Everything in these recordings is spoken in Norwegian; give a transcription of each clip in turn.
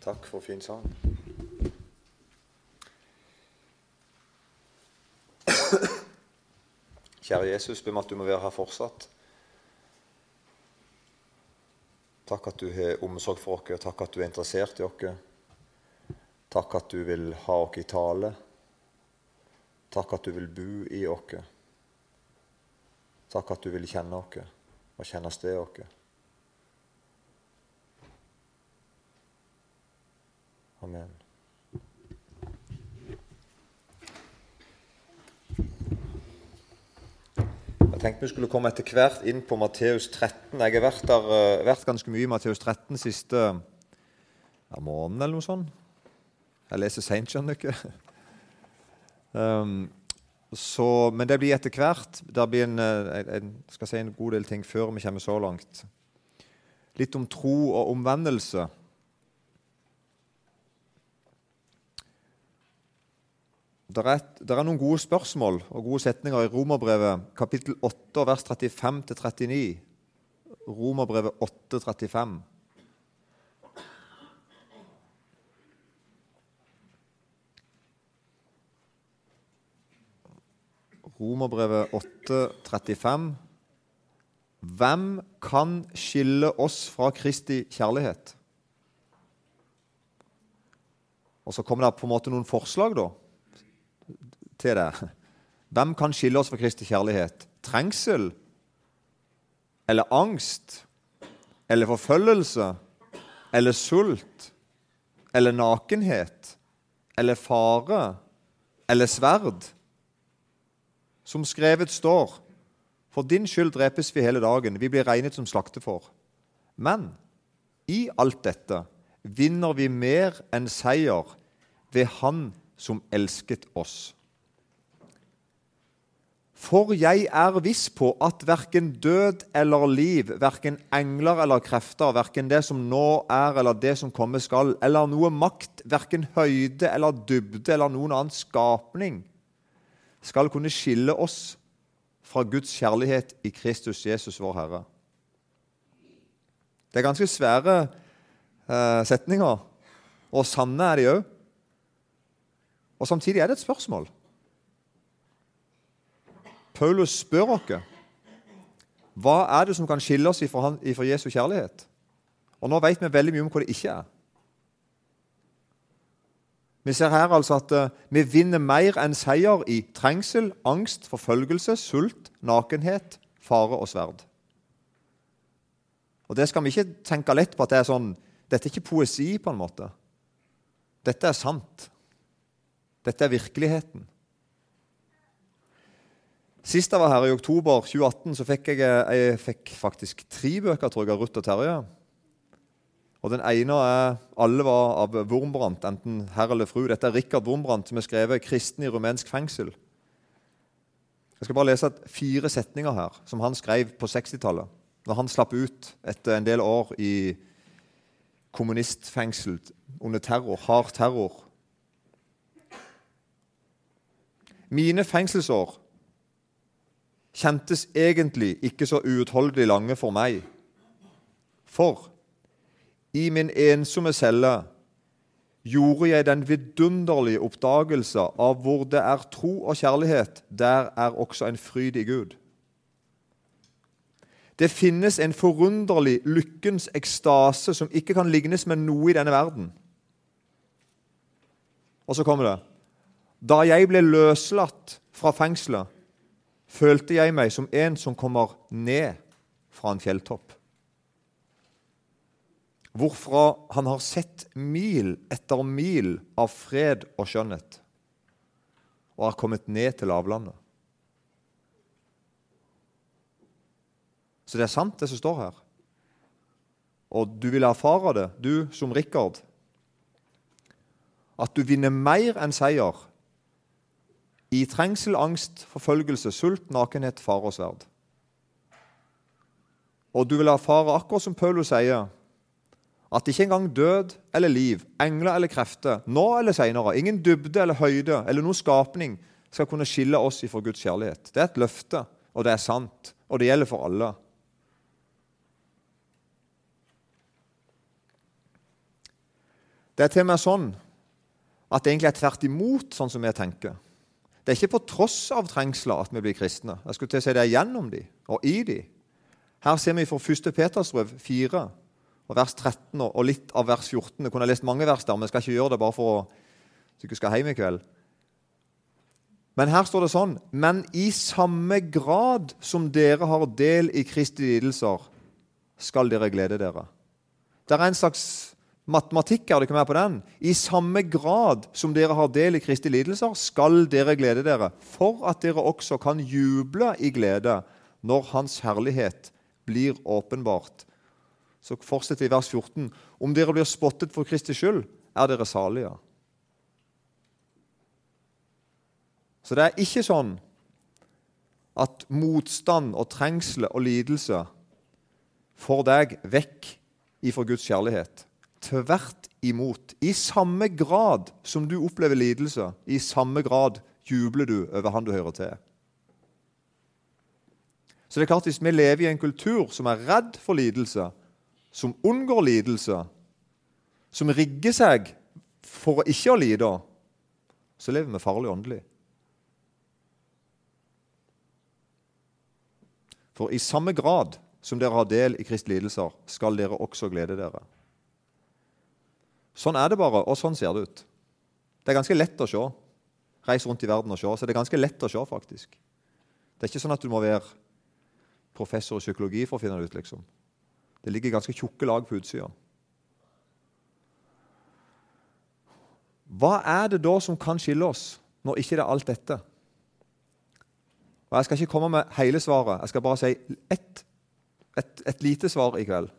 Takk for fin sang. Kjære Jesus, be meg at du må være her fortsatt. Takk at du har omsorg for oss, takk at du er interessert i oss. Takk at du vil ha oss i tale. Takk at du vil bo i oss. Takk at du vil kjenne oss og kjenne stedet oss. Amen. Jeg tenkte vi skulle komme etter hvert inn på Matteus 13. Jeg har vært, der, uh, vært ganske mye i Matteus 13 siste ja, måneden eller noe sånt. Jeg leser seint, skjønner du ikke. Um, så, men det blir etter hvert. Det blir en, en, skal si en god del ting før vi kommer så langt. Litt om tro og omvendelse. Det er, er, noen gode spørsmål og gode setninger i Romerbrevet kapittel 8, vers 35-39. Romerbrevet 8, 35. Romerbrevet 8, 35. Hvem kan skille oss fra Kristi kjærlighet? Og Så kommer det på en måte noen forslag, da til det. Hvem kan skille oss fra Kristi kjærlighet? Trengsel? Eller angst? Eller forfølgelse? Eller sult? Eller nakenhet? Eller fare? Eller sverd? Som skrevet står, for din skyld drepes vi hele dagen, vi blir regnet som slaktefår. Men i alt dette vinner vi mer enn seier ved Han som elsket oss. For jeg er viss på at verken død eller liv, verken engler eller krefter, verken det som nå er eller det som komme skal, eller noe makt, verken høyde eller dybde eller noen annen skapning, skal kunne skille oss fra Guds kjærlighet i Kristus Jesus, vår Herre. Det er ganske svære eh, setninger, og sanne er de òg. Og samtidig er det et spørsmål. Paulus spør oss hva er det som kan skille oss ifra Jesu kjærlighet. Og Nå vet vi veldig mye om hva det ikke er. Vi ser her altså at uh, vi vinner mer enn seier i trengsel, angst, forfølgelse, sult, nakenhet, fare og sverd. Og Det skal vi ikke tenke lett på at det er sånn Dette er ikke poesi, på en måte. Dette er sant. Dette er virkeligheten. Sist jeg var her, i oktober 2018, så fikk jeg, jeg fikk faktisk tre bøker tror jeg, av Ruth og Terje. Og Den ene er alle var av Wurmbrandt, enten herr eller fru. Dette er Rikard Wurmbrandt, som har skrevet 'Kristen i rumensk fengsel'. Jeg skal bare lese fire setninger her, som han skrev på 60-tallet. Når han slapp ut etter en del år i kommunistfengsel under terror, hard terror. Mine fengselsår kjentes egentlig ikke så uutholdelig lange for meg. For i min ensomme celle gjorde jeg den vidunderlige oppdagelse av hvor det er tro og kjærlighet, der er også en fryd i Gud. Det finnes en forunderlig lykkens ekstase som ikke kan lignes med noe i denne verden. Og så kommer det. Da jeg ble løslatt fra fengselet, følte jeg meg som en som kommer ned fra en fjelltopp. Hvorfra han har sett mil etter mil av fred og skjønnhet, og har kommet ned til lavlandet. Så det er sant, det som står her. Og du vil erfare det, du som Rikard, at du vinner mer enn seier i trengsel, angst, forfølgelse, sult, nakenhet, fare og sverd. Og du vil erfare, akkurat som Paulus sier, at ikke engang død eller liv, engler eller krefter, nå eller senere, ingen dybde eller høyde eller noen skapning skal kunne skille oss ifra Guds kjærlighet. Det er et løfte, og det er sant, og det gjelder for alle. Det er til og med sånn at det egentlig er tvert imot sånn som vi tenker. Det er ikke på tross av trengsler at vi blir kristne. Jeg skulle til å si Det er gjennom de og i de. Her ser vi fra 1. Peters brev 4, og vers 13 og litt av vers 14. Jeg kunne lest mange vers der, men jeg skal ikke gjøre det bare for å, så jeg skal hjem i kveld. Men her står det sånn Men i samme grad som dere har del i Kristi lidelser, skal dere glede dere. Det er en slags matematikk er det ikke mer på den. I samme grad som dere har del i Kristi lidelser, skal dere glede dere, for at dere også kan juble i glede når Hans herlighet blir åpenbart. Så fortsetter vi i vers 14. Om dere blir spottet for Kristi skyld, er dere salige. Så det er ikke sånn at motstand og trengsel og lidelse får deg vekk ifra Guds kjærlighet. Tvert imot. I samme grad som du opplever lidelse, i samme grad jubler du over han du hører til. Så det er klart Hvis vi lever i en kultur som er redd for lidelse, som unngår lidelse, som rigger seg for ikke å lide, så lever vi farlig åndelig. For i samme grad som dere har del i Kristi lidelser, skal dere også glede dere. Sånn er det bare, og sånn ser det ut. Det er ganske lett å se. Reis rundt i verden og se. Så det er ganske lett å se, faktisk. Det er ikke sånn at du må være professor i psykologi for å finne det ut. liksom. Det ligger ganske tjukke lag på utsida. Hva er det da som kan skille oss, når ikke det er alt dette? Og Jeg skal ikke komme med hele svaret. Jeg skal bare si ett et, et lite svar i kveld.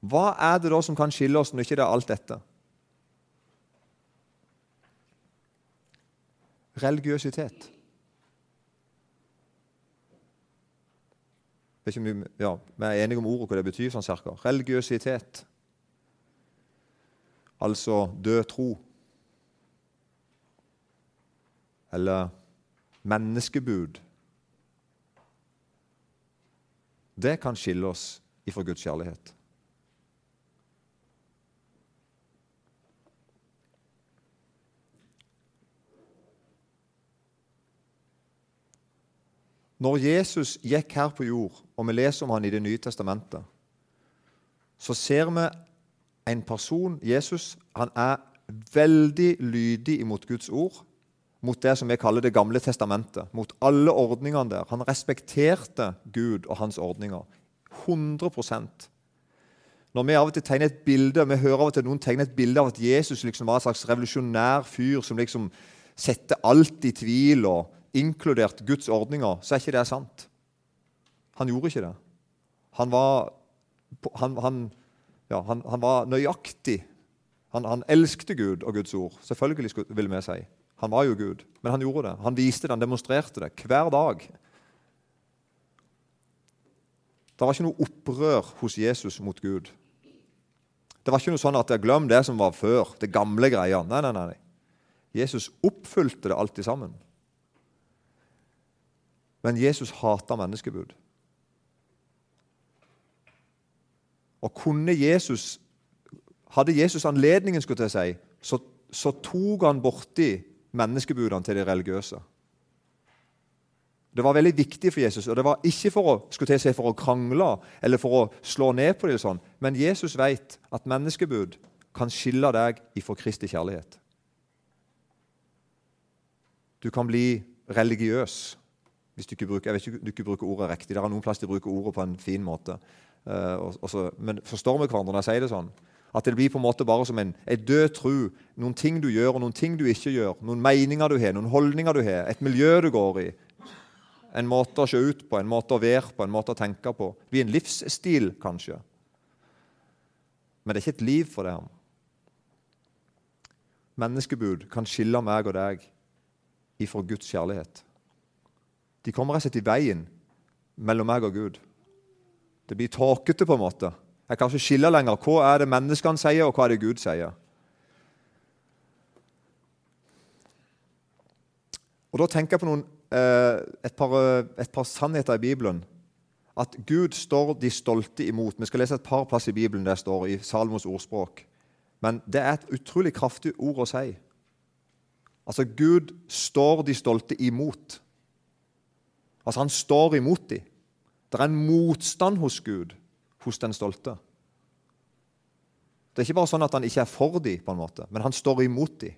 Hva er det da som kan skille oss når ikke det er alt dette? Religiøsitet. Vi, ja, er enige om ordet, hva det betyr. sånn cirka. Religiøsitet. Altså død tro. Eller menneskebud. Det kan skille oss ifra Guds kjærlighet. Når Jesus gikk her på jord, og vi leser om han i Det nye testamentet, så ser vi en person, Jesus, han er veldig lydig imot Guds ord, mot det som vi kaller Det gamle testamentet, mot alle ordningene der. Han respekterte Gud og hans ordninger 100% Når vi av og til tegner et bilde, vi hører av og til noen tegne et bilde av at Jesus liksom var en slags revolusjonær fyr som liksom setter alt i tvil, og inkludert Guds ordninger, så er ikke det sant. Han gjorde ikke det. Han var, han, han, ja, han, han var nøyaktig. Han, elskte Gud og Guds ord. Selvfølgelig, vil vi si. Han var jo Gud, men han gjorde det. Han viste det, han demonstrerte det hver dag. Det var ikke noe opprør hos Jesus mot Gud. Det var ikke noe sånn at glem det som var før, det gamle greia. Nei, nei, nei. Jesus oppfylte det alltid sammen. Men Jesus hata menneskebud. Og kunne Jesus Hadde Jesus anledningen, skulle jeg si, så, så tok han borti menneskebudene til de religiøse. Det var veldig viktig for Jesus, og det var ikke for å, skulle si, for å krangle eller for å slå ned på det, sånn. men Jesus vet at menneskebud kan skille deg ifra Kristi kjærlighet. Du kan bli religiøs hvis du ikke bruker, jeg vet ikke, du ikke bruker ordet riktig. Det er noen plass de bruker ordet på en fin måte. Uh, og, og så, men forstår vi hverandre når jeg sier det sånn? At det blir på en måte bare som en, en død tru. Noen ting du gjør, og noen ting du ikke gjør. Noen meninger du har, noen holdninger du har, et miljø du går i. En måte å se ut på, en måte å være på, en måte å tenke på. Det blir en livsstil, kanskje. Men det er ikke et liv for det. Menneskebud kan skille meg og deg ifra Guds kjærlighet. De kommer rett og slett i veien mellom meg og Gud. Det blir tåkete, på en måte. Jeg kan ikke skille lenger. Hva er det menneskene sier, og hva er det Gud sier? Og Da tenker jeg på noen, eh, et, par, et, par, sannheter i Bibelen. At Gud står de stolte imot. Vi skal lese et par plass i Bibelen der står i Salmos ordspråk. Men det er et utrolig kraftig ord å si. Altså, Gud står de stolte imot. Altså, Han står imot dem. Det er en motstand hos Gud, hos den stolte. Det er ikke bare sånn at han ikke er for dem, på en måte, men han står imot dem.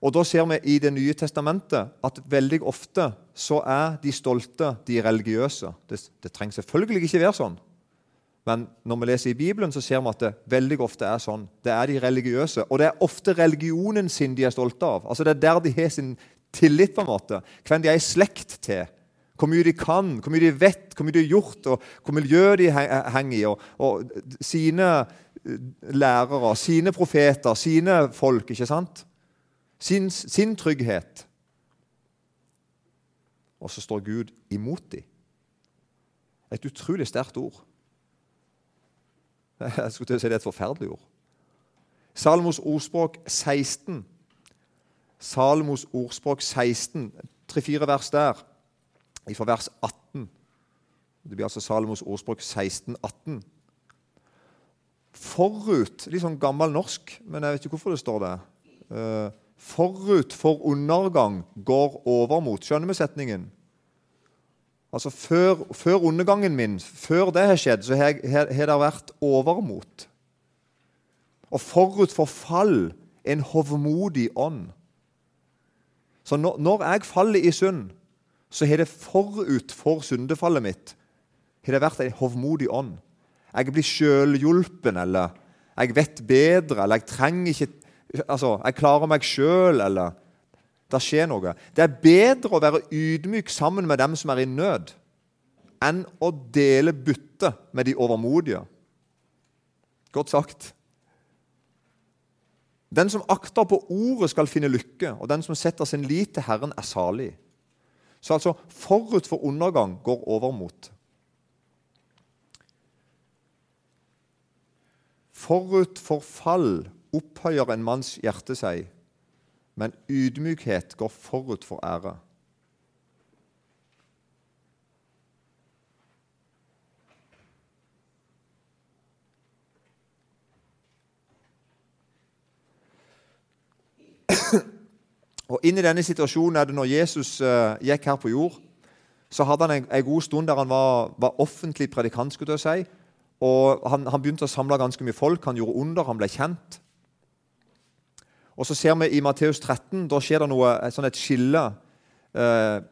Og Da ser vi i Det nye testamentet at veldig ofte så er de stolte de religiøse. Det, det trenger selvfølgelig ikke være sånn. Men når vi leser i Bibelen, så ser vi at det veldig ofte er sånn. Det er de religiøse. Og det er ofte religionen sin de er stolte av. Altså Det er der de har sin tillit, på en måte. Hvem de er i slekt til. Hvor mye de kan, hvor mye de vet, hvor mye de har gjort, og hvor miljø de henger i. Og, og sine eh, lærere, sine profeter, sine folk. ikke sant? Sin, sin trygghet. Og så står Gud imot dem. Et utrolig sterkt ord. Jeg skulle til å si det er et forferdelig ord. Salmos ordspråk 16. Salmos ordspråk 16, tre-fire vers der, fra vers 18. Det blir altså Salomos ordspråk 16, 18. Forut Litt sånn gammel norsk, men jeg vet ikke hvorfor det står det. Uh, forut for undergang går overmot. Skjønner vi setningen? Altså før, før, undergangen min, før det har skjedd, så har, har det vært overmot. Og forut for fall en hovmodig ånd. Så når, jeg faller i synd, så har det forut for syndefallet mitt har det vært en hovmodig ånd. Jeg blir sjølhjulpen, eller jeg vet bedre, eller jeg trenger ikke Altså, jeg klarer meg sjøl, eller det skjer noe. Det er bedre å være ydmyk sammen med dem som er i nød, enn å dele bytte med de overmodige. Godt sagt. Den som akter på ordet, skal finne lykke, og den som setter sin lit til Herren, er salig. Så altså, forut for undergang går overmot. Forut for fall opphøyer en manns hjerte seg, men ydmykhet går forut for ære. Og inn i denne situasjonen er det når Jesus uh, gikk her på jord, så hadde han en, en god stund der han var, var offentlig predikant. skulle jeg si, og han, han, begynte å samle ganske mye folk. Han gjorde under, han ble kjent. Og så ser vi i Matteus 13 da skjer det noe, sånn et skille eh,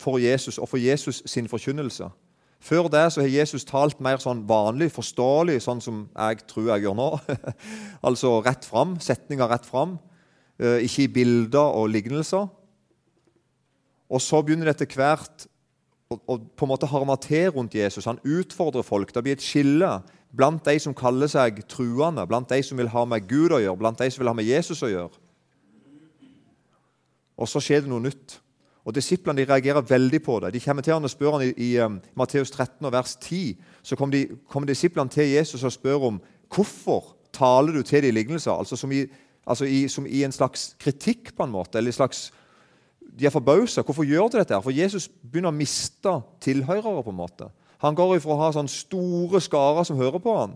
for Jesus og for Jesus sin forkynnelse. Før det så har Jesus talt mer sånn vanlig, forståelig, sånn som jeg tror jeg gjør nå. altså rett fram, setninger rett fram. Eh, ikke i bilder og lignelser. Og så begynner det etter hvert å, på en måte harme til rundt Jesus. Han utfordrer folk. Det blir et skille blant de som kaller seg truende, blant de som vil ha med Gud å gjøre, blant de som vil ha med Jesus å gjøre. Og så skjer det noe nytt. Og Disiplene de reagerer veldig på det. De kommer til han og spør han I, i um, Matteus 13, vers 10 så kommer, kommer disiplene til Jesus og spør om hvorfor taler du til de lignelser. Altså som i, altså i, som i en slags kritikk, på en måte. eller en slags de er forbausa. Hvorfor gjør de dette? For Jesus begynner å miste tilhørere. på en måte. Han går ifra å ha sånne store skarer som hører på han,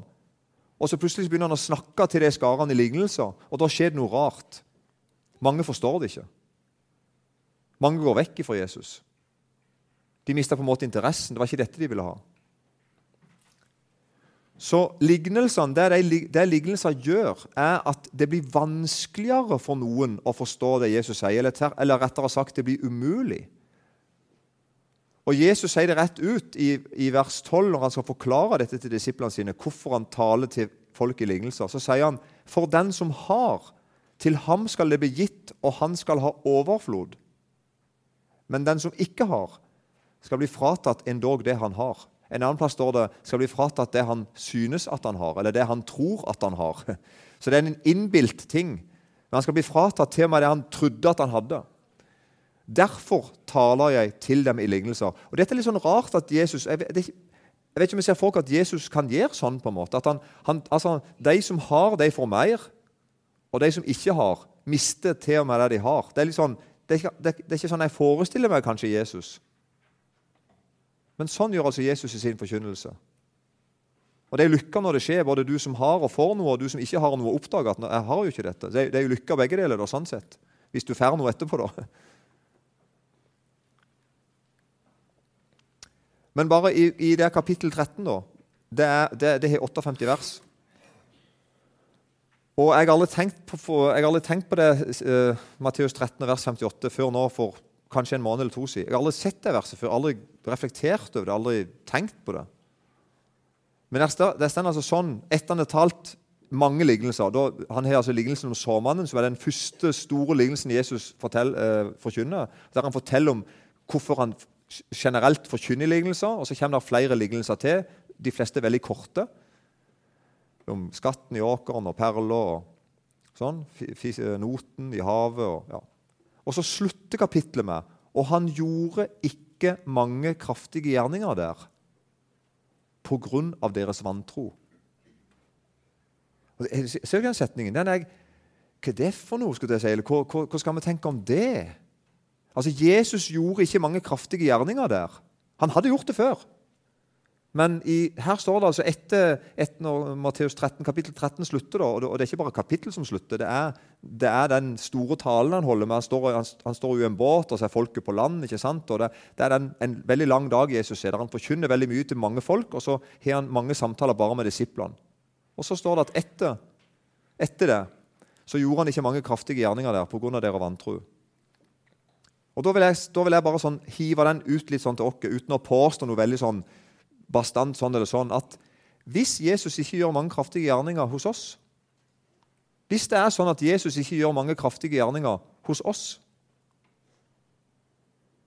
og så plutselig begynner han å snakke til de skarene i lignelser, og da skjer det noe rart. Mange forstår det ikke. Mange går vekk fra Jesus. De mista på en måte interessen. Det var ikke dette de ville ha. Så lignelsene, det, de, det lignelser gjør, er at det blir vanskeligere for noen å forstå det Jesus sier. Eller, eller rettere sagt, det blir umulig. Og Jesus sier det rett ut i, i, vers 12 når han skal forklare dette til disiplene sine, hvorfor han taler til folk i lignelser. Så sier han, for den som har, til ham skal det bli gitt, og han skal ha overflod. Men den som ikke har, skal bli fratatt endog det han har. En annen plass står det skal bli fratatt det han synes at han har, eller det han tror at han har. Så det er en innbilt ting. Men han skal bli fratatt til og med det han trodde at han hadde. Derfor taler jeg til dem i lignelser. Og Dette er litt sånn rart at Jesus Jeg vet, jeg vet ikke om jeg ser folk at Jesus kan gjøre sånn. på en måte. At han, han, altså, De som har, de får mer. Og de som ikke har, mister til og med det de har. Det er, sånn, det er, det er ikke sånn jeg forestiller meg kanskje Jesus. Men sånn gjør altså Jesus i sin forkynnelse. Og det er lykke når det skjer, både du som har og får noe, og du som ikke har noe, oppdager at jeg har jo ikke dette. Det er, jo lykke begge deler, da, sånn sett. Hvis du får noe etterpå, da. Men bare i, i det kapittel 13, da. Det, er, det, det har 58 vers. Og jeg har aldri tenkt på, for, aldri tenkt på det, uh, Matteus 13, vers 58, før nå for kanskje en måned eller to siden. Jeg har aldri sett det verset før, aldri reflektert over det, aldri tenkt på det. Men det står altså sånn etter han har talt mange lignelser da, Han har altså lignelsen om såmannen, som er den første store lignelsen Jesus fortell, eh, forkynner. Der han forteller om hvorfor han generelt forkynner lignelser. Og så kommer det flere lignelser til, de fleste veldig korte. Om skatten i åkeren og perler og sånn. Noten i havet. Og, ja. Og så slutter kapittelet med Og han gjorde ikke mange kraftige gjerninger der på grunn av deres vantro. Ser du den setningen? Den er, hva er det for noe? skulle jeg si? Hva, hva, hva, skal vi tenke om det? Altså, Jesus gjorde ikke mange kraftige gjerninger der. Han hadde gjort det før. Men i, her står det altså etter, etter når Matteus 13, kapittel 13 slutter, da, og, det, og det er ikke bare kapittel som slutter, det er, det er den store talen han holder med. Han står, han, han står i en båt, og så er folket på land. ikke sant? Og Det, det er den, en veldig lang dag Jesus er der. Han forkynner veldig mye til mange folk, og så har han mange samtaler bare med disiplene. Og så står det at etter, etter det så gjorde han ikke mange kraftige gjerninger der pga. deres vantro. Og da vil, jeg, da vil jeg bare sånn, hive den ut litt sånn til oss, uten å påstå noe veldig sånn bastant sånn eller sånn at hvis Jesus ikke gjør mange kraftige gjerninger hos oss Hvis det er sånn at Jesus ikke gjør mange kraftige gjerninger hos oss,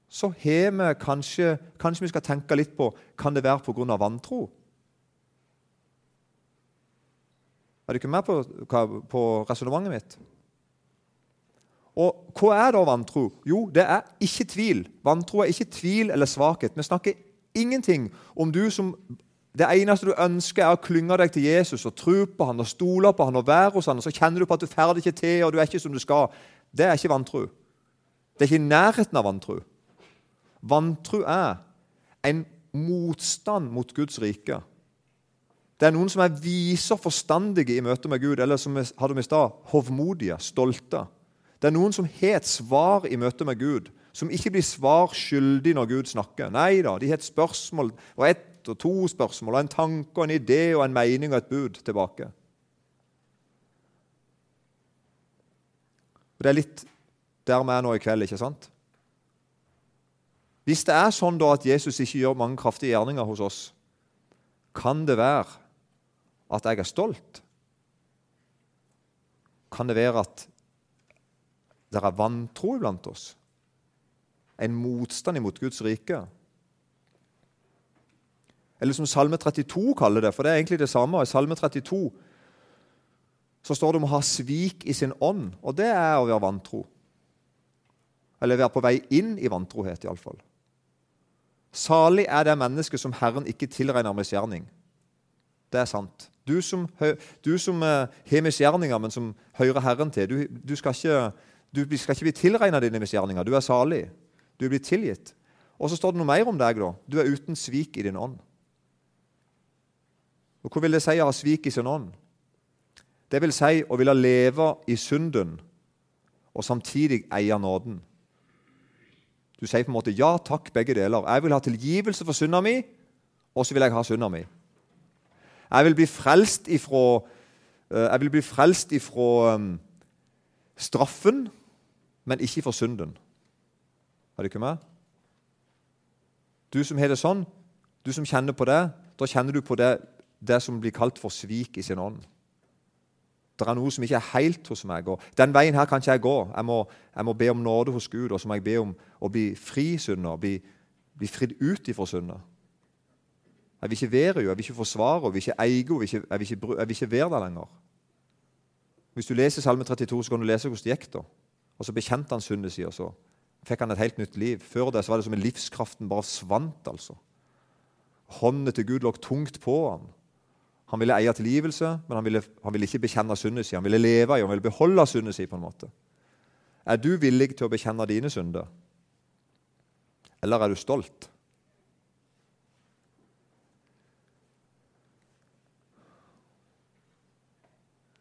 så har vi kanskje, kanskje vi skal tenke litt på kan det være pga. vantro. Er du ikke med på, på resonnementet mitt? Og Hva er da vantro? Jo, det er ikke tvil. Vantro er ikke tvil eller svakhet. Vi snakker ingenting om du som det eneste du ønsker, er å klynge deg til Jesus og tro på han og stole på han og være hos han, og så kjenner du på at du ferdig ikke til, og du er ikke som du skal. Det er ikke vantro. Det er ikke i nærheten av vantro. Vantro er en motstand mot Guds rike. Det er noen som er vise og forstandige i møte med Gud, eller som vi hadde i stad, hovmodige, stolte. Det er noen som har et svar i møte med Gud, som ikke blir svar skyldig når Gud snakker. Nei da, de har et spørsmål og ett og to spørsmål og en tanke og en idé og en mening og et bud tilbake. Og Det er litt der vi er nå i kveld, ikke sant? Hvis det er sånn da at Jesus ikke gjør mange kraftige gjerninger hos oss, kan det være at jeg er stolt? Kan det være at det er vantro iblant oss? En motstand imot Guds rike. Eller som Salme 32 kaller det, for det er egentlig det samme. I Salme 32 så står det om å ha svik i sin ånd, og det er å være vantro. Eller være på vei inn i vantrohet, iallfall. Salig er det mennesket som Herren ikke tilregner misgjerning. Det er sant. Du som, du som uh, har misgjerninger, men som hører Herren til, du, du, skal ikke, du skal ikke bli tilregna dine misgjerninger. Du er salig. Du er blitt tilgitt. Og så står det noe mer om deg. da. Du er uten svik i din ånd. Og Hva vil det si å ha svik i sin ånd? Det vil si å ville leve i synden og samtidig eie nåden. Du sier på en måte ja takk, begge deler. Jeg vil ha tilgivelse for synda mi, og så vil jeg ha synda mi. Jeg vil bli frelst ifra, eh, jeg vil bli frelst ifra um, straffen, men ikke for synden. Er du ikke med? Du som har det sånn, du som kjenner på det, da kjenner du på det, det som blir kalt for svik i sin ånd. Det er noe som ikke er helt hos meg. og Den veien her kan ikke jeg gå. Jeg må, jeg må be om nåde hos Gud, og så må jeg be om å bli fri synder, bli, bli fridd ut ifra synder. Jeg vil ikke være henne, jeg vil ikke forsvare henne, jeg vil ikke eie henne, jeg, jeg, vil ikke være der lenger. Hvis du leser Salme 32, så kan du lese hvordan det gikk. da. Og så bekjente han syndet sier så fikk han et helt nytt liv. Før det så var det som om livskraften bare svant. altså. Hånden til Gud lå tungt på ham. Han ville eie tilgivelse, men han ville, han ville ikke bekjenne syndet sitt. Han ville leve i, han ville beholde syndet sitt. på en måte. Er du villig til å bekjenne dine synder, eller er du stolt?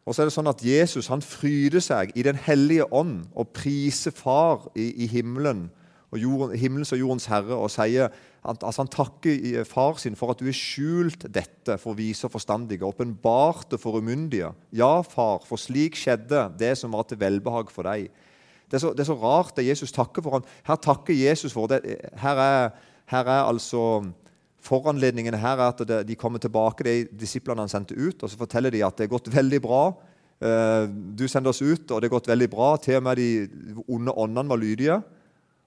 Og så er det sånn at Jesus han fryder seg i Den hellige ånd og priser Far i, i himmelen, og jorden, himmelens og jordens herre, og sier altså han takker far sin for at du har skjult dette for vise og forstandige, åpenbart for umyndige. Ja, far, for slik skjedde det som var til velbehag for deg. Det er så, det er så rart det Jesus takker for. Han. Her takker Jesus for det. Her er, her er altså Foranledningen her er at de kommer tilbake, de disiplene han sendte ut, og så forteller de at det er gått veldig bra. Eh, du sender oss ut, og det har gått veldig bra. Til og med de onde åndene var lydige.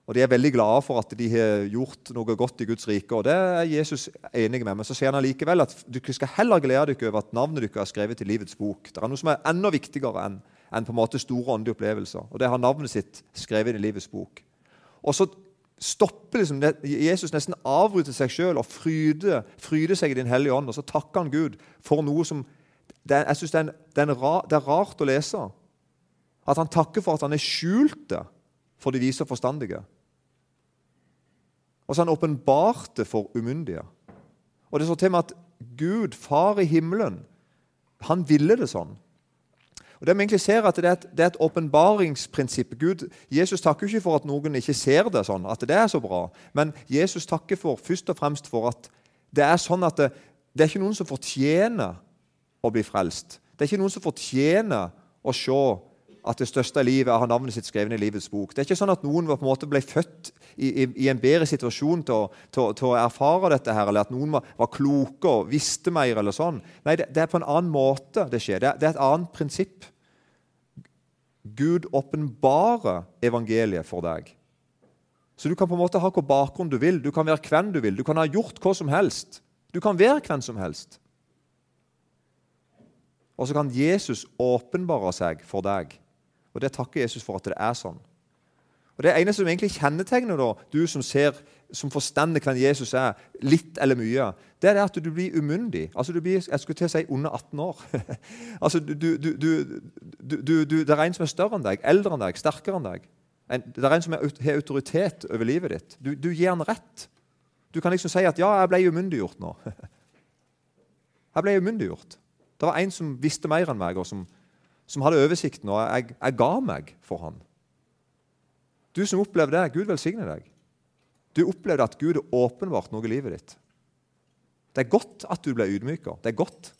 Og De er veldig glade for at de har gjort noe godt i Guds rike. og Det er Jesus enig med. Men så sier han allikevel at dere skal heller glede dere over at navnet deres er skrevet i livets bok. Det er noe som er enda viktigere enn, enn på en måte store åndelige opplevelser. Og det har navnet sitt skrevet i livets bok. Og så stopper liksom, Jesus nesten avbryter seg sjøl og fryder, fryder, seg i Din hellige ånd. Og så takker han Gud for noe som det, Jeg synes det er, det, er ra, det er, rart å lese. At han takker for at han er skjult for de vise og forstandige. Og så han åpenbarte for umyndige. Og det står til med at Gud, Far i himmelen, han ville det sånn. Og det vi egentlig ser at Det er et, åpenbaringsprinsipp. Jesus takker ikke for at noen ikke ser det sånn, at det er så bra. Men Jesus takker for, først og fremst for at det er sånn at det, det er ikke noen som fortjener å bli frelst. Det er ikke noen som fortjener å se at det største i livet har navnet sitt skrevet i livets bok. Det er ikke sånn at noen på en måte ble født i, i, i en bedre situasjon til å, til, til å, erfare dette, her, eller at noen var, var, kloke og visste mer. eller sånn. Nei, det, det, er på en annen måte det skjer. Det, det er et annet prinsipp. Gud åpenbarer evangeliet for deg. Så du kan på en måte ha hvilken bakgrunn du vil, du kan være hvem du vil, du kan ha gjort hva som helst. Du kan være hvem som helst. Og så kan Jesus åpenbare seg for deg. Og Det takker Jesus for at det er sånn. Og Det eneste som egentlig kjennetegner da, du som ser, som forstander hvem Jesus er, litt eller mye, det er det at du blir umyndig. Altså du blir, Jeg skulle til å si under 18 år. altså du, du, du, Det er en som er større enn deg, eldre enn deg, sterkere enn deg. En, det er en som har autoritet over livet ditt. Du, gir han rett. Du kan liksom si at 'ja, jeg ble umyndiggjort nå'. jeg ble umyndiggjort. Det var en som visste mer enn meg, og som, som hadde oversikten, og jeg, jeg ga meg for han. Du som opplevde det, Gud velsigne deg. Du opplevde at Gud er åpenbart noe i livet ditt. Det er godt at du ble ydmyka. Det er godt.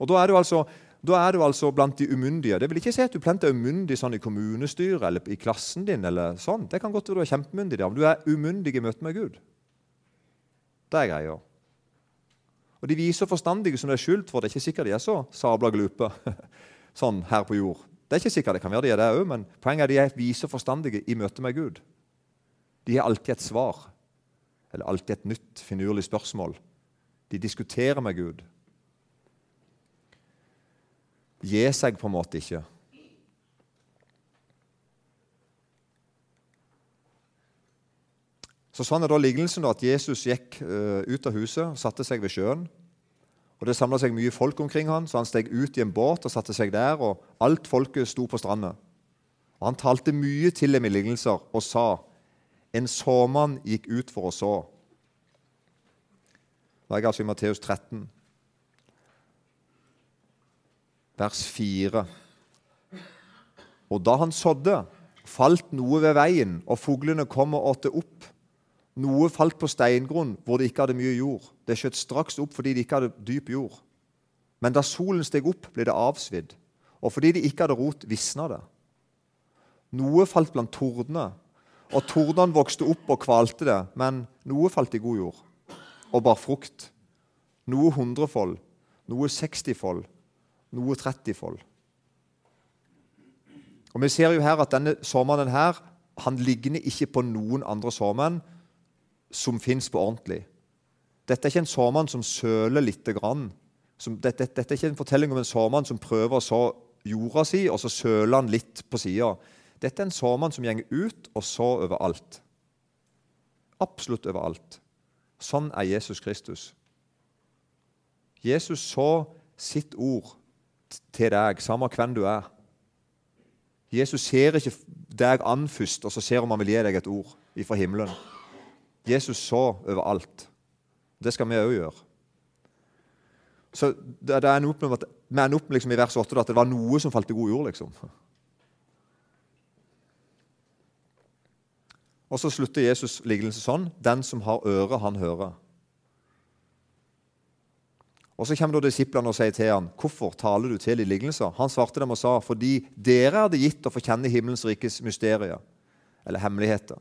Og Da er altså, er du altså blant de umyndige. Det vil ikke si at du plenter umyndig sånn i kommunestyret eller i klassen din. eller sånn. Det kan godt være du er kjempemyndig, der, men du er umyndig i møte med Gud. Det er greia. Og De viser forstandige som det er skyldt for, det er ikke sikkert de er så sabla glupe sånn her på jord. Det er ikke sikkert det kan være de er det òg, men poenget er at de er viser forstandige i møte med Gud. De har alltid et svar, eller alltid et nytt, finurlig spørsmål. De diskuterer med Gud. Gi seg på en måte ikke. Så Sånn er da lignelsen at Jesus gikk uh, ut av huset og satte seg ved sjøen. Og Det samla seg mye folk omkring han, så han steg ut i en båt og satte seg der. og Alt folket sto på stranda. Han talte mye til dem i lignelser og sa en såmann gikk ut for å så. Da er jeg altså i Matteus 13, vers 4. Og da han sådde, falt noe ved veien, og fuglene kom og åtte opp. Noe falt på steingrunn hvor det ikke hadde mye jord. Det skjøt straks opp fordi det ikke hadde dyp jord. Men da solen steg opp, ble det avsvidd, og fordi de ikke hadde rot, visna det. Noe falt blant tordene, og tordene vokste opp og kvalte det, men noe falt i god jord og bar frukt. Noe hundrefold, noe sekstifold, noe trettifold. Og Vi ser jo her at denne såmannen her, han ligner ikke på noen andre såmenn som fins på ordentlig. Dette er ikke en sårmann som søler lite grann. Som, dette, dette, er ikke en fortelling om en sårmann som prøver å så jorda si, og så søler han litt på sida. Dette er en sårmann som gjenger ut og så overalt. Absolutt overalt. Sånn er Jesus Kristus. Jesus så sitt ord til deg, samme hvem du er. Jesus ser ikke deg an først, og så ser om han vil gi deg et ord fra himmelen. Jesus så overalt. Det skal vi òg gjøre. Så det er en med at opp liksom, i vers 8 at det var noe som falt i god jord. liksom. Og så slutter Jesus lignelsen sånn Den som har øre, han hører. Og Så kommer da disiplene og sier til ham, 'Hvorfor taler du til i lignelser?' Han svarte dem og sa, 'Fordi dere er det gitt å forkjenne himmelens rikes mysterier.' Eller hemmeligheter.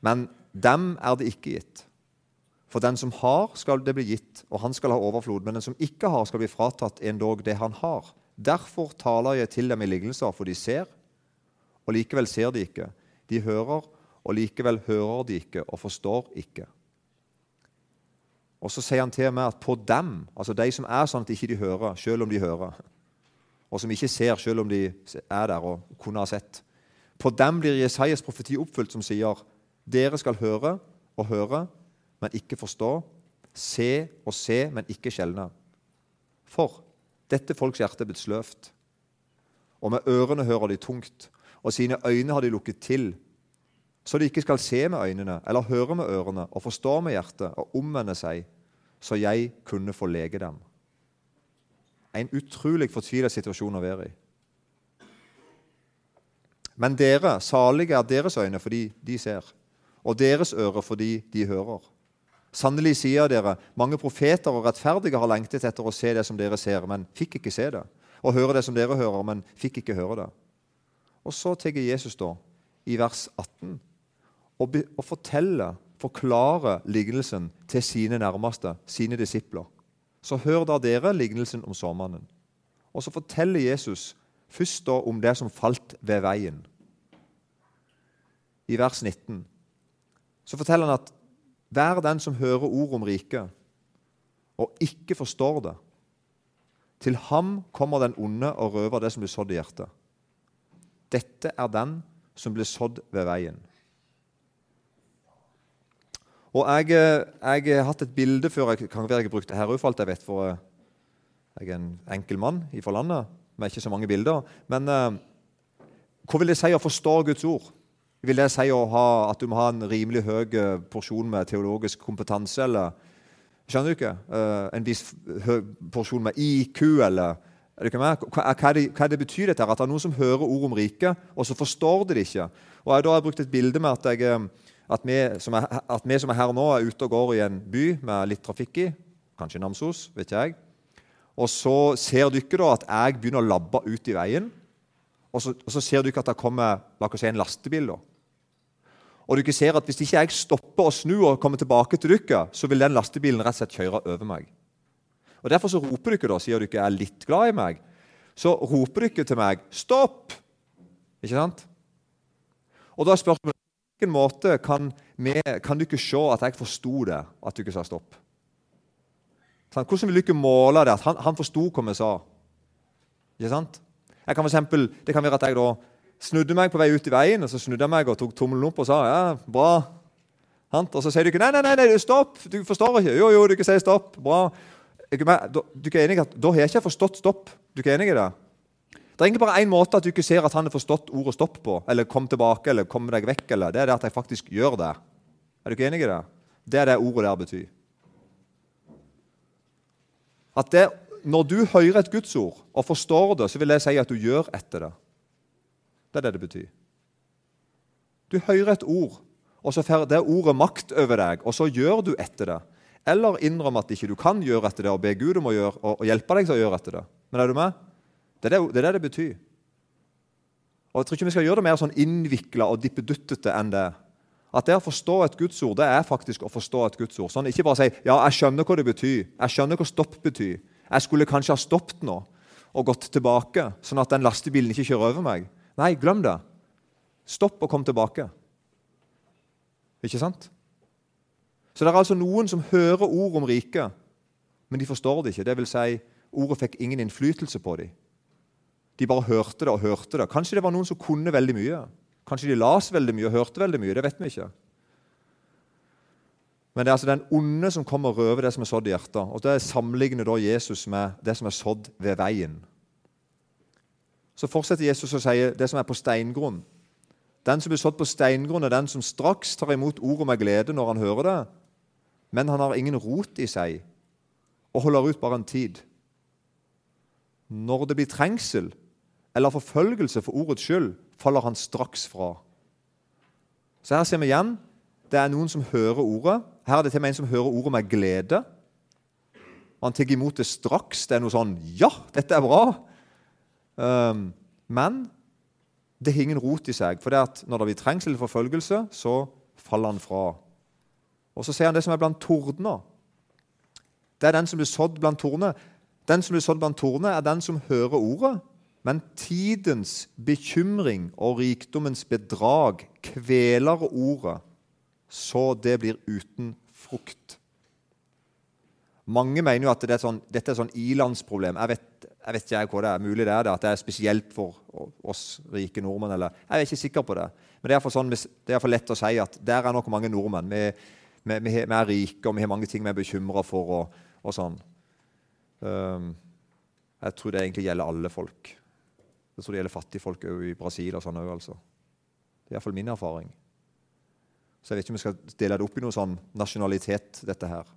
Men dem er det ikke gitt. For den som har, skal det bli gitt, og han skal ha overflod. Men den som ikke har, skal bli fratatt endog det han har. Derfor taler jeg til dem i lignelser, for de ser, og likevel ser de ikke. De hører, og likevel hører de ikke og forstår ikke. Og så sier han til meg at på dem, altså de som er sånn at ikke de hører, selv om de hører, og som ikke ser, selv om de er der og kunne ha sett, på dem blir Jesajas profeti oppfylt, som sier dere skal høre og høre, men ikke forstå, se og se, men ikke skjelne. For dette folks hjerte er blitt sløvt, og med ørene hører de tungt, og sine øyne har de lukket til, så de ikke skal se med øynene eller høre med ørene og forstå med hjertet og omvende seg, så jeg kunne få lege dem. En utrolig fortvilet situasjon å være i. Men dere, salige er deres øyne fordi de ser, og deres ører fordi de hører. Sannelig sier dere, mange profeter og rettferdige har lengtet etter å se det som dere ser, men fikk ikke se det. Og høre det som dere hører, men fikk ikke høre det. Og så tar Jesus da, i vers 18, og, og forteller forklare lignelsen til sine nærmeste, sine disipler. Så hør da dere lignelsen om såmannen. Og så forteller Jesus først da om det som falt ved veien. I vers 19 så forteller han at vær den som hører ord om riket og ikke forstår det, til ham kommer den onde og røver det som blir sådd i hjertet. Dette er den som blir sådd ved veien. Og jeg, eh, jeg, har hatt et bilde før jeg kan være jeg brukte her for alt jeg vet. For eh, jeg er en enkel mann fra landet med ikke så mange bilder. Men uh, hva vil det si å forstå Guds ord? Vil det si ha, at du må ha en rimelig høy porsjon med teologisk kompetanse? eller Skjønner du ikke? Uh, en viss porsjon med IQ, eller er hva, hva, det, hva det betyr dette? At det er noen som hører ord om riket, og så forstår de det ikke. Og jeg, da har jeg brukt et bilde med at jeg at vi, er, at vi, som er, her nå, er ute og går i en by med litt trafikk i, kanskje Namsos, vet ikke jeg. Og så ser dere da at jeg begynner å labbe ut i veien. Og så, og så ser dere at det kommer la oss si, en lastebil. da. Og dere ser at Hvis ikke jeg stopper og snur og kommer tilbake til dere, så vil den lastebilen rett og slett kjøre over meg. Og Derfor så roper dere, da, siden dere er litt glad i meg, så roper dere til meg 'stopp'. Ikke sant? Og da er spørsmålet hvilken måte kan, kan, du ikke se at jeg forsto det, at du ikke sa stopp? Sånn, hvordan vil du ikke måle det? At han, han forsto hva vi sa. Ikke sant? Jeg kan for eksempel, det kan være at jeg da snudde meg på vei ut i veien, og så snudde jeg meg og tok tommelen opp og sa ja, bra. Og så sier du ikke nei, nei, nei, nei, stopp! Du forstår ikke. Jo, jo, du ikke sier stopp. Bra. Du er ikke enig i at da har jeg ikke forstått stopp? Du er ikke enig i det? Det er ikke bare én måte at du ikke ser at han har forstått ordet 'stopp' på, eller 'kom tilbake', eller 'kom deg vekk'. eller Det er det at jeg faktisk gjør det. Er du ikke enig i det? Det er det ordet der betyr. At det, Når du hører et gudsord og forstår det, så vil jeg si at du gjør etter det. Det er det det betyr. Du hører et ord, og så får det ordet makt over deg, og så gjør du etter det. Eller innrøm at ikke du kan gjøre etter det, og be Gud om å gjøre, og hjelpe deg til å gjøre etter det. Men er du med? Det er det det, det betyr. Og Jeg tror ikke vi skal gjøre det mer sånn innvikla og dippeduttete enn det. At det å forstå et Guds ord, det er faktisk å forstå et Guds ord. Sånn, ikke bare si 'ja, jeg skjønner hva det betyr', jeg skjønner hva stopp betyr. Jeg skulle kanskje ha stoppet nå og gått tilbake, sånn at den lastebilen ikke kjører over meg. Nei, glem det. Stopp og kom tilbake. Ikke sant? Så det er altså noen som hører ord om riket, men de forstår det ikke. Det vil si, ordet fikk ingen innflytelse på dem. De bare hørte det og hørte det. Kanskje det var noen som kunne veldig mye. Kanskje de las veldig mye og hørte veldig mye. Det vet vi ikke. Men det er altså den onde som kommer og røver det som er sådd i hjertet. Og Det sammenligner da Jesus med det som er sådd ved veien. Så fortsetter Jesus å si det som er på steingrunn. Den som blir sådd på steingrunn, er den som straks tar imot ordet med glede når han hører det, men han har ingen rot i seg og holder ut bare en tid. når det blir trengsel eller forfølgelse for ordets skyld, faller han straks fra. Så her ser vi igjen det er noen som hører ordet. Her er det til med en som hører ordet med glede. Han tar imot det straks. Det er noe sånn Ja, dette er bra! Um, men det har ingen rot i seg. For det at når det blir trengsel eller forfølgelse, så faller han fra. Og så ser han det som er blant torner. Det er den som blir sådd blant torner. Den som blir sådd blant torner, er den som hører ordet, men tidens bekymring og rikdommens bedrag kveler ordet, så det blir uten frukt. Mange mener jo at det er sånn, dette er sånn ilandsproblem. Jeg vet, jeg vet ikke hva det er. Mulig det er det, at det er spesielt for oss rike nordmenn. Eller, jeg er ikke sikker på det. Men det er sånn, for lett å si at der er nok mange nordmenn. Vi, vi, vi, vi er rike, og vi har mange ting vi er bekymra for. og, og sånn. Um, jeg tror det egentlig gjelder alle folk. Jeg tror det gjelder fattigfolk i Brasil og sånn òg, altså. Det er iallfall min erfaring. Så jeg vet ikke om vi skal dele det opp i noe sånn nasjonalitet, dette her.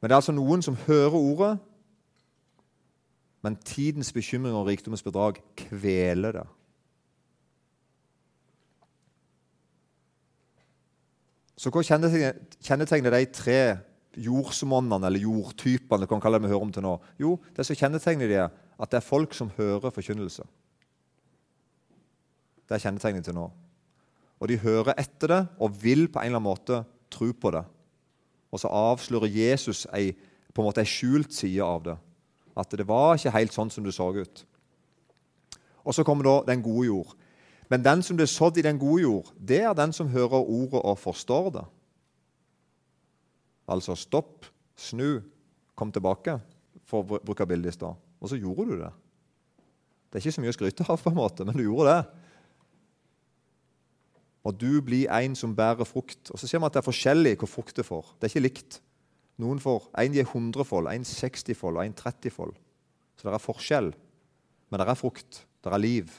Men det er altså noen som hører ordet, men tidens bekymring og rikdommens bedrag kveler det. Så hva kjennetegner de tre jordsmonnene, eller jordtypene, kan kalle det vi hører om til nå? Jo, det som kjennetegner de er at det er folk som hører forkynnelse. Det er kjennetegnet til nå. Og de hører etter det og vil på en eller annen måte tro på det. Og så avslører Jesus ei, på en måte ei skjult side av det. At det var ikke helt sånn som det så ut. Og så kommer da den gode jord. Men den som blir sådd i den gode jord, det er den som hører ordet og forstår det. Altså stopp, snu, kom tilbake, for å bruke bildet i stad. Og så gjorde du det. Det er ikke så mye å skryte av, på en måte, men du gjorde det. Og du blir en som bærer frukt. Og så ser vi at det er forskjellig hvor frukt det får. Det er ikke likt. Noen får en gir 100-fold, en 60-fold og en 30-fold. Så det er forskjell. Men det er frukt. Det er liv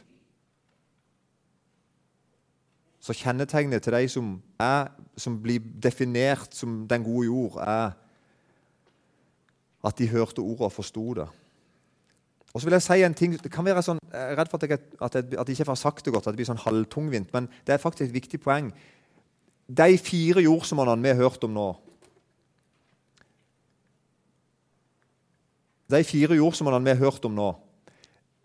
så kjennetegnet til de som, er, som blir definert som den gode jord, er at de hørte ordet og forsto det. Og så vil Jeg si en ting, det kan være sånn, jeg er redd for at jeg, at jeg, at jeg ikke får sagt det godt, at det blir sånn halvtungvint, men det er faktisk et viktig poeng. De fire jordsmonnene vi har hørt om nå De fire jordsmonnene vi har hørt om nå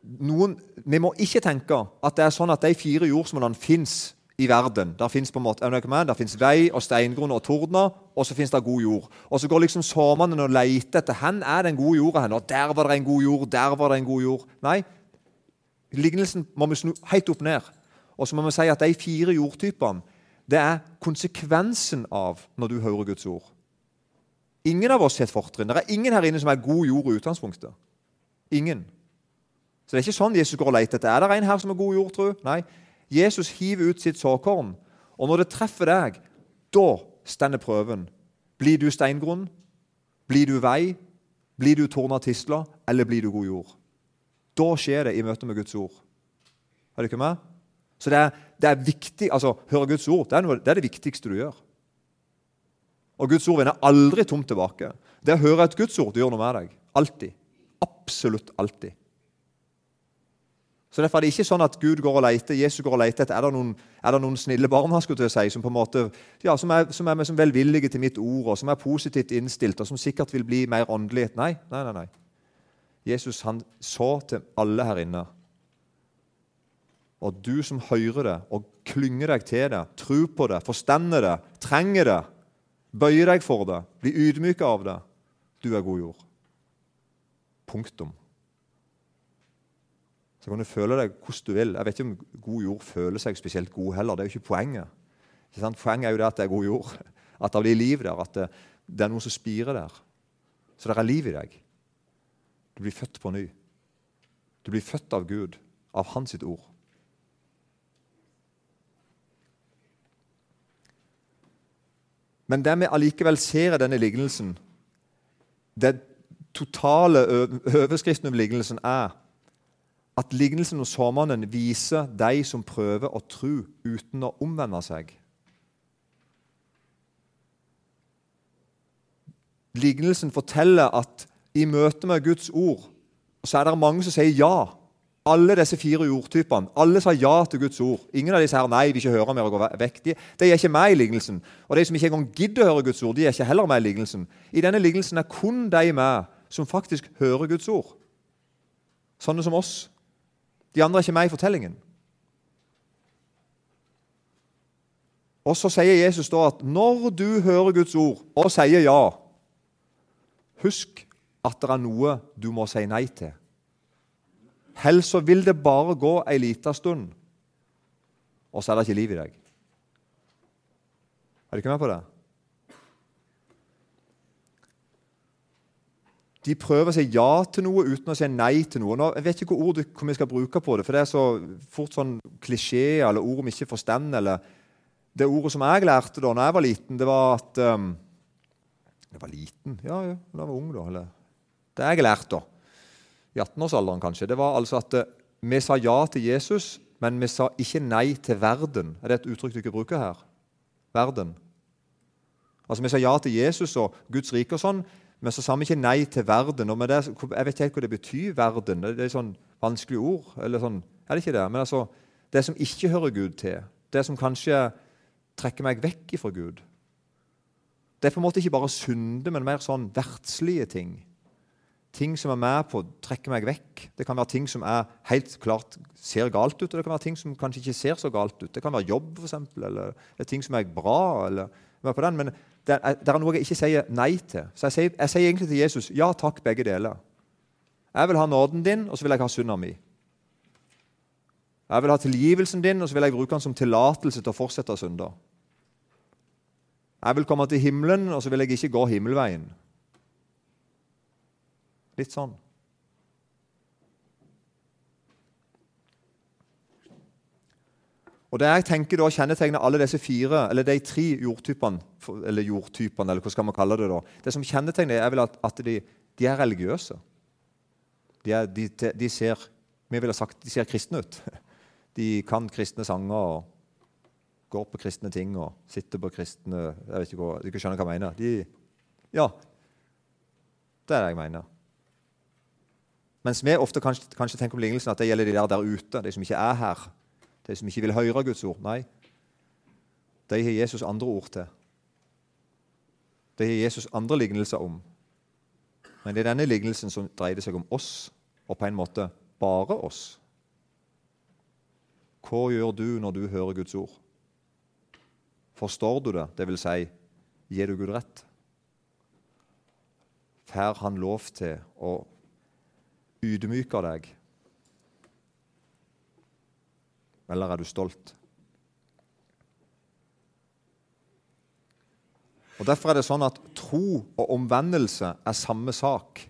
noen, Vi må ikke tenke at det er sånn at de fire jordsmonnene fins i verden. Der fins vei og steingrunn og tordner, og så fins det god jord. Og så går liksom sårmannen og leter etter hvor er den gode jorda. hen, og Der var det en god jord, der var det en god jord. Nei, lignelsen må vi snu helt opp ned. Og så må vi si at de fire jordtypene det er konsekvensen av når du hører Guds ord. Ingen av oss har et fortrinn. Det er ingen her inne som er god jord i utgangspunktet. Ingen. Så det er ikke sånn Jesus går og leter etter. Er det en her som er god jord, tro? Nei. Jesus hiver ut sitt såkorn, og når det treffer deg, da stender prøven. Blir du steingrunn? Blir du vei? Blir du torna tisler? Eller blir du god jord? Da skjer det i møte med Guds ord. Er du ikke med? Så det er, det er viktig, altså Høre Guds ord det er, noe, det er, det viktigste du gjør. Og Guds ord vender aldri tomt tilbake. Det å høre et Guds ord det gjør noe med deg. Alltid. Absolutt alltid. Så Derfor er det ikke sånn at Gud går og leter, Jesus går og leter etter er det noen, noen snille barn han skulle til å si, som på en måte, ja, som er, som er som velvillige til mitt ord, og som er positivt innstilt, og som sikkert vil bli mer åndelig. Nei, nei, nei. nei. Jesus han så til alle her inne. Og du som hører det og klynger deg til det, tror på det, forstander det, trenger det, bøyer deg for det, blir ydmyka av det, du er god jord. Punktum. Så kan du føle deg hvordan du vil. Jeg vet ikke om god jord føler seg spesielt god heller. Det er jo ikke poenget. Ikke poenget er jo det at det er god jord. At det blir liv der. At det, det er noe som spirer der. Så det er liv i deg. Du blir født på ny. Du blir født av Gud, av Hans sitt ord. Men det vi allikevel ser i denne lignelsen, det totale overskriften over lignelsen er at lignelsen hos såmannen viser de som prøver å tro uten å omvende seg. Lignelsen forteller at i møte med Guds ord, så er det mange som sier ja. Alle disse fire jordtypene alle sa ja til Guds ord. Ingen av disse her, nei, de ikke hører mer og går vekk. De, de er ikke med i lignelsen. Og de som ikke engang gidder å høre Guds ord, de er ikke heller med i lignelsen. I denne lignelsen er kun de med som faktisk hører Guds ord. Sånne som oss. De andre er ikke med i fortellingen. Og så sier Jesus da at når du hører Guds ord og sier ja, husk at det er noe du må si nei til. Helst så vil det bare gå ei lita stund, og så er det ikke liv i deg. Er du ikke med på det? De prøver å si ja til noe uten å si nei til noe. Nå, jeg vet ikke hva ord vi skal bruke på det, for det er så fort sånn klisjé eller ord vi ikke forstår. eller det ordet som jeg lærte da når jeg var liten, det var at um, Jeg var liten? Ja, ja, da var jeg ung, da. Eller, det jeg lærte da, i 18-årsalderen kanskje, det var altså at uh, vi sa ja til Jesus, men vi sa ikke nei til verden. Er det et uttrykk du ikke bruker her? Verden. Altså Vi sa ja til Jesus og Guds rike og sånn, men så sa vi ikke nei til verden. og det, Jeg vet ikke helt hva det betyr, verden. Det er et sånn vanskelig ord. eller sånn, Er det ikke det? Men altså, det som ikke hører Gud til, det som kanskje trekker meg vekk ifra Gud. Det er på en måte ikke bare synde, men mer sånn verdslige ting. Ting som er med på å trekke meg vekk. Det kan være ting som er helt klart ser galt ut, og det kan være ting som kanskje ikke ser så galt ut. Det kan være jobb, eksempel, eller er ting som er bra. eller på den, Men det er, det er noe jeg ikke sier nei til. Så jeg sier, jeg sier egentlig til Jesus ja takk, begge deler. Jeg vil ha nåden din, og så vil jeg ha synda mi. Jeg vil ha tilgivelsen din, og så vil jeg bruke den som tillatelse til å fortsette å synde. Jeg vil komme til himmelen, og så vil jeg ikke gå himmelveien. Litt sånn. Og Det jeg tenker da kjennetegner alle disse fire, eller de tre jordtypene, eller jordtypene, eller hva skal man kalle det da, Det som kjennetegner er vel at, at de, de, er religiøse. De, er, de, de ser vi ville sagt, de ser kristne ut. De kan kristne sanger og går på kristne ting og sitter på kristne Jeg vet ikke hva, Du skjønner hva jeg mener. De, ja, det er det jeg mener. Mens vi ofte kanskje, kanskje tenker om lignelsen at det gjelder de der der ute, de som ikke er her. De som ikke vil høre Guds ord. Nei, de har Jesus andre ord til. De har Jesus andre lignelser om. Men det er denne lignelsen som dreier seg om oss, og på en måte bare oss. Hva gjør du når du hører Guds ord? Forstår du det? Det vil si, gir du Gud rett? Får han lov til å ydmyke deg? Eller er du stolt? Og Derfor er det sånn at tro og omvendelse er samme sak.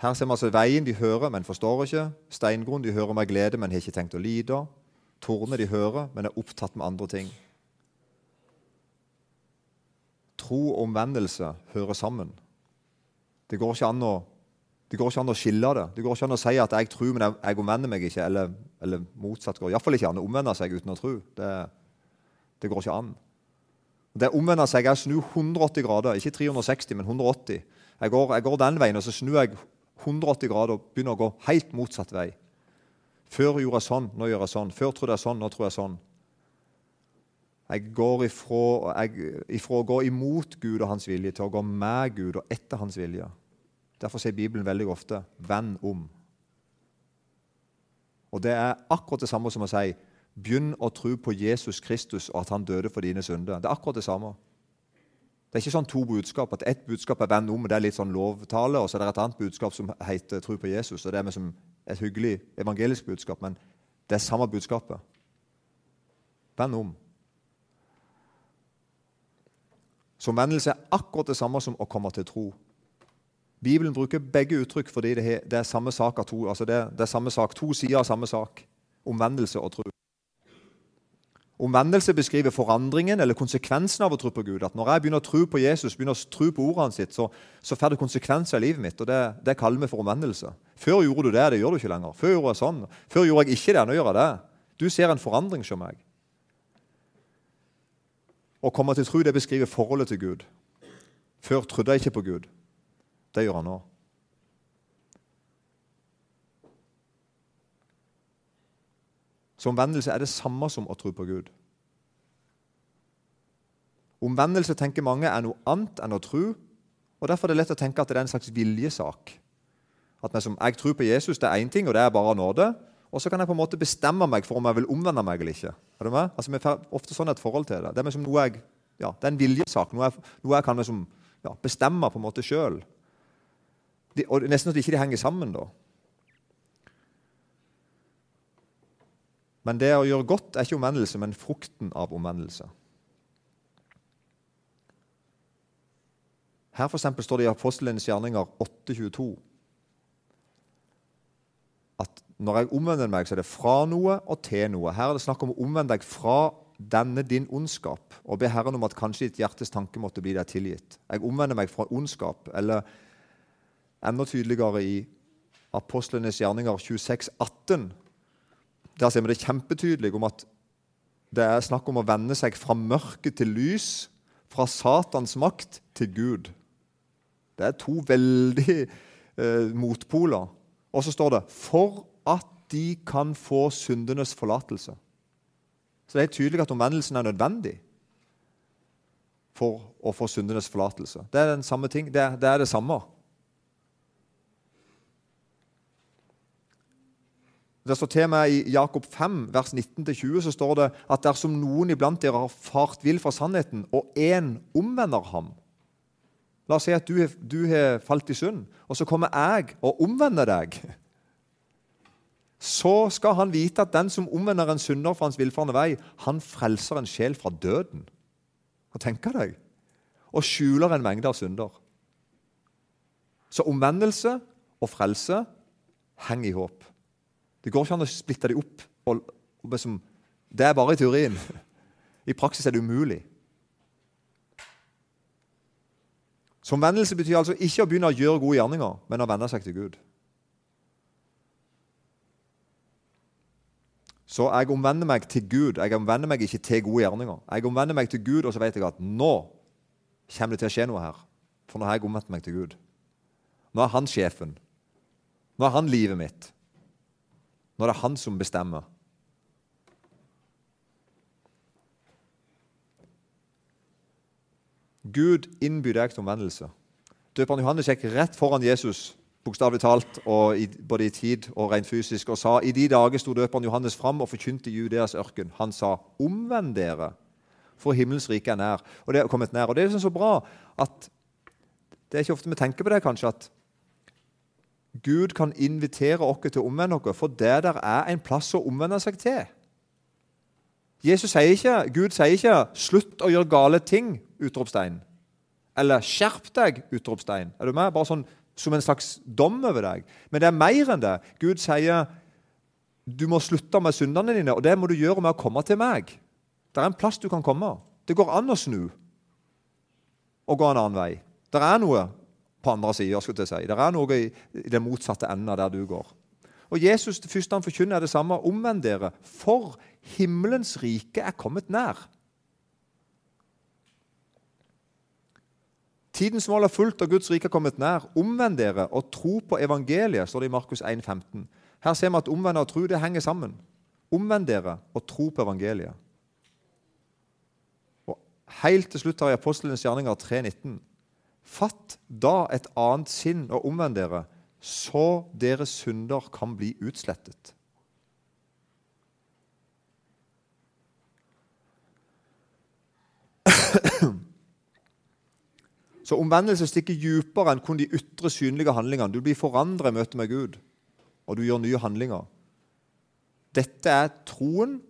Her ser vi altså veien de hører, men forstår ikke. Steingrunn de hører med glede, men har ikke tenkt å lide. Tornet de hører, men er opptatt med andre ting. Tro og omvendelse hører sammen. Det går ikke an å, ikke an å skille det. Det går ikke an å si at 'jeg tror, men jeg, jeg omvender meg ikke'. Eller, eller motsatt går iallfall ikke an å omvende seg uten å tro. Det, det går ikke an. Det å omvende seg er å snu 180 grader, ikke 360, men 180. Jeg går, jeg går den veien, og så snur jeg 180 grader og begynner å gå helt motsatt vei. Før gjorde jeg sånn, nå gjør jeg sånn. Før trodde jeg sånn, nå tror jeg sånn. Jeg går ifra, jeg, ifra å gå imot Gud og hans vilje til å gå med Gud og etter hans vilje. Derfor sier Bibelen veldig ofte 'venn om'. Og Det er akkurat det samme som å si 'begynn å tro på Jesus Kristus og at han døde for dine synder'. Det er akkurat det samme. Det er ikke sånn to budskap, at ett budskap er venn om, det er litt sånn lovtale, og så er det et annet budskap som heter tro på Jesus. og Det er som et hyggelig evangelisk budskap, men det er samme budskapet. Venn om. Så omvendelse er akkurat det samme som å komme til tro. Bibelen bruker begge uttrykk fordi det er, samme sak, to, altså det, det er samme sak, to sider av samme sak. Omvendelse og tro. Omvendelse beskriver forandringen eller konsekvensen av å tro på Gud. At Når jeg begynner å tro på Jesus, begynner å tro på ordene sitt, så, så får det konsekvenser i livet mitt. og det, det, kaller vi for omvendelse. Før gjorde du det, det gjør du ikke lenger. Før gjorde jeg sånn. Før gjorde jeg ikke det, nå gjør jeg det. Du ser en forandring hos meg. Å komme til tro det beskriver forholdet til Gud. Før trodde jeg ikke på Gud. Det gjør han nå. Så omvendelse er det samme som å tro på Gud. Omvendelse tenker mange er noe annet enn å tro, og Derfor er det lett å tenke at det er en slags viljesak. At liksom, Jeg tror på Jesus, det er én ting, og det er bare nåde. Og så kan jeg på en måte bestemme meg for om jeg vil omvende meg eller ikke. Er du med? Altså, Vi får ofte sånn et forhold til det. Det er, liksom noe jeg, ja, det er en viljesak, noe jeg, noe jeg kan liksom, ja, bestemme på en måte sjøl. Og nesten at ikke henger sammen, da. Men det å gjøre godt er ikke omvendelse, men frukten av omvendelse. Her for står det i Apostlenes gjerninger 8.22 at når jeg omvender meg, så er det fra noe og til noe. Her er det snakk om å omvende deg fra denne din ondskap og be Herren om at kanskje ditt hjertes tanke måtte bli deg tilgitt. Jeg omvender meg fra ondskap. Eller enda tydeligere i Apostlenes gjerninger 26, 18. Der ser vi det kjempetydelig om at det er snakk om å vende seg fra mørke til lys, fra Satans makt til Gud. Det er to veldig eh, motpoler. Og så står det 'for at de kan få syndenes forlatelse'. Så det er tydelig at omvendelsen er nødvendig for å få syndenes forlatelse. Det er den samme ting. Det det, er det samme. Det står til meg I Jakob 5, vers 19-20 så står det at dersom noen iblant dere har fart vill fra sannheten, og én omvender ham La oss si at du, har falt i synd, og så kommer jeg og omvender deg. Så skal han vite at den som omvender en synder fra hans villfarne vei, han frelser en sjel fra døden. Hva tenker deg? Og skjuler en mengde av synder. Så omvendelse og frelse henger i håp. Det går ikke an å splitte dem opp. Og, og liksom, det er bare i teorien. I praksis er det umulig. Så omvendelse betyr altså ikke å begynne å gjøre gode gjerninger, men å vende seg til Gud. Så jeg omvender meg til Gud. Jeg omvender meg ikke til gode gjerninger. Jeg omvender meg til Gud, og så vet jeg at nå kommer det til å skje noe her. For nå har jeg omvendt meg til Gud. Nå er han sjefen. Nå er han livet mitt. Nå er han som bestemmer. Gud innbyr deg til omvendelse. Døperen Johannes gikk rett foran Jesus, bokstavelig talt, i, både i tid og rent fysisk, og sa i de dager sto døperen Johannes fram og forkynte Judeas ørken. Han sa, 'Omvend dere, for himmels rike er nær.' Og det er kommet nær. Og det er liksom så bra at det er ikke ofte vi tenker på det, kanskje, at Gud kan invitere oss til å omvende oss, for det der er en plass å omvende seg til. Jesus sier ikke, Gud sier ikke 'slutt å gjøre gale ting', utropstegn. Eller 'skjerp deg', utropstegn. Er du med? Bare sånn som en slags dom over deg. Men det er mer enn det. Gud sier du må slutte med syndene dine, og det må du gjøre med å komme til meg. Det er en plass du kan komme. Det går an å snu og gå en annen vei. Det er noe på andre sida. Si. Det er noe i, i den motsatte enden der du går. Og Jesus det første han forkynner, er det samme. Omvend dere, for himmelens rike er kommet nær. Tidens mål er fullt, og Guds rike er kommet nær. Omvend dere og tro på evangeliet, står det i Markus 1, 15. Her ser vi at omvend og tro det henger sammen. Omvend dere og tro på evangeliet. Og Helt til slutt har jeg Apostelens gjerninger 3,19. Fatt da et annet sinn og omvend dere, så deres synder kan bli utslettet. Så omvendelse stikker dypere enn kun de ytre, synlige handlingene. Du blir forandret i møte med Gud, og du gjør nye handlinger. Dette er troen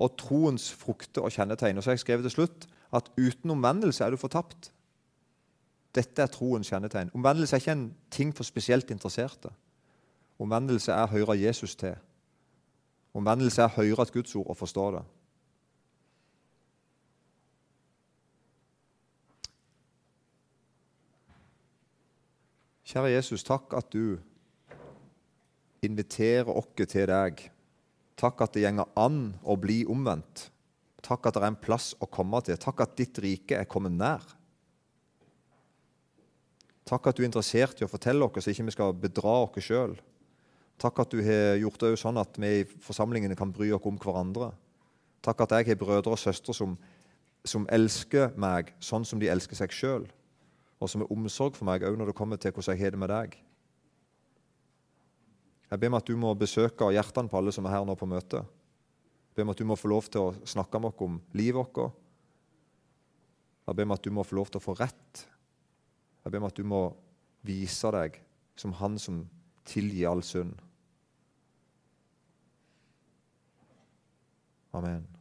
og troens frukter og kjennetegn. Og så har jeg skrevet til slutt at uten omvendelse er du fortapt. Dette er troens kjennetegn. Omvendelse er ikke en ting for spesielt interesserte. Omvendelse er å høre Jesus til. Omvendelse er å høre et Guds ord og forstå det. Kjære Jesus, takk at du inviterer oss til deg. Takk at det gjenger an å bli omvendt. Takk at det er en plass å komme til. Takk at ditt rike er kommet nær. Takk at du er interessert i å fortelle oss, så ikke vi skal bedra oss sjøl. Takk at du har gjort det sånn at vi i forsamlingene kan bry oss om hverandre. Takk at jeg har brødre og søstre som, som elsker meg sånn som de elsker seg sjøl, og som er omsorg for meg òg når det kommer til hvordan jeg har det med deg. Jeg ber om at du må besøke hjertene på alle som er her nå på møtet. Jeg ber om at du må få lov til å snakke med oss om livet vårt. Jeg ber om at du må få lov til å få rett. Jeg ber om at du må vise deg som Han som tilgir all synd. Amen.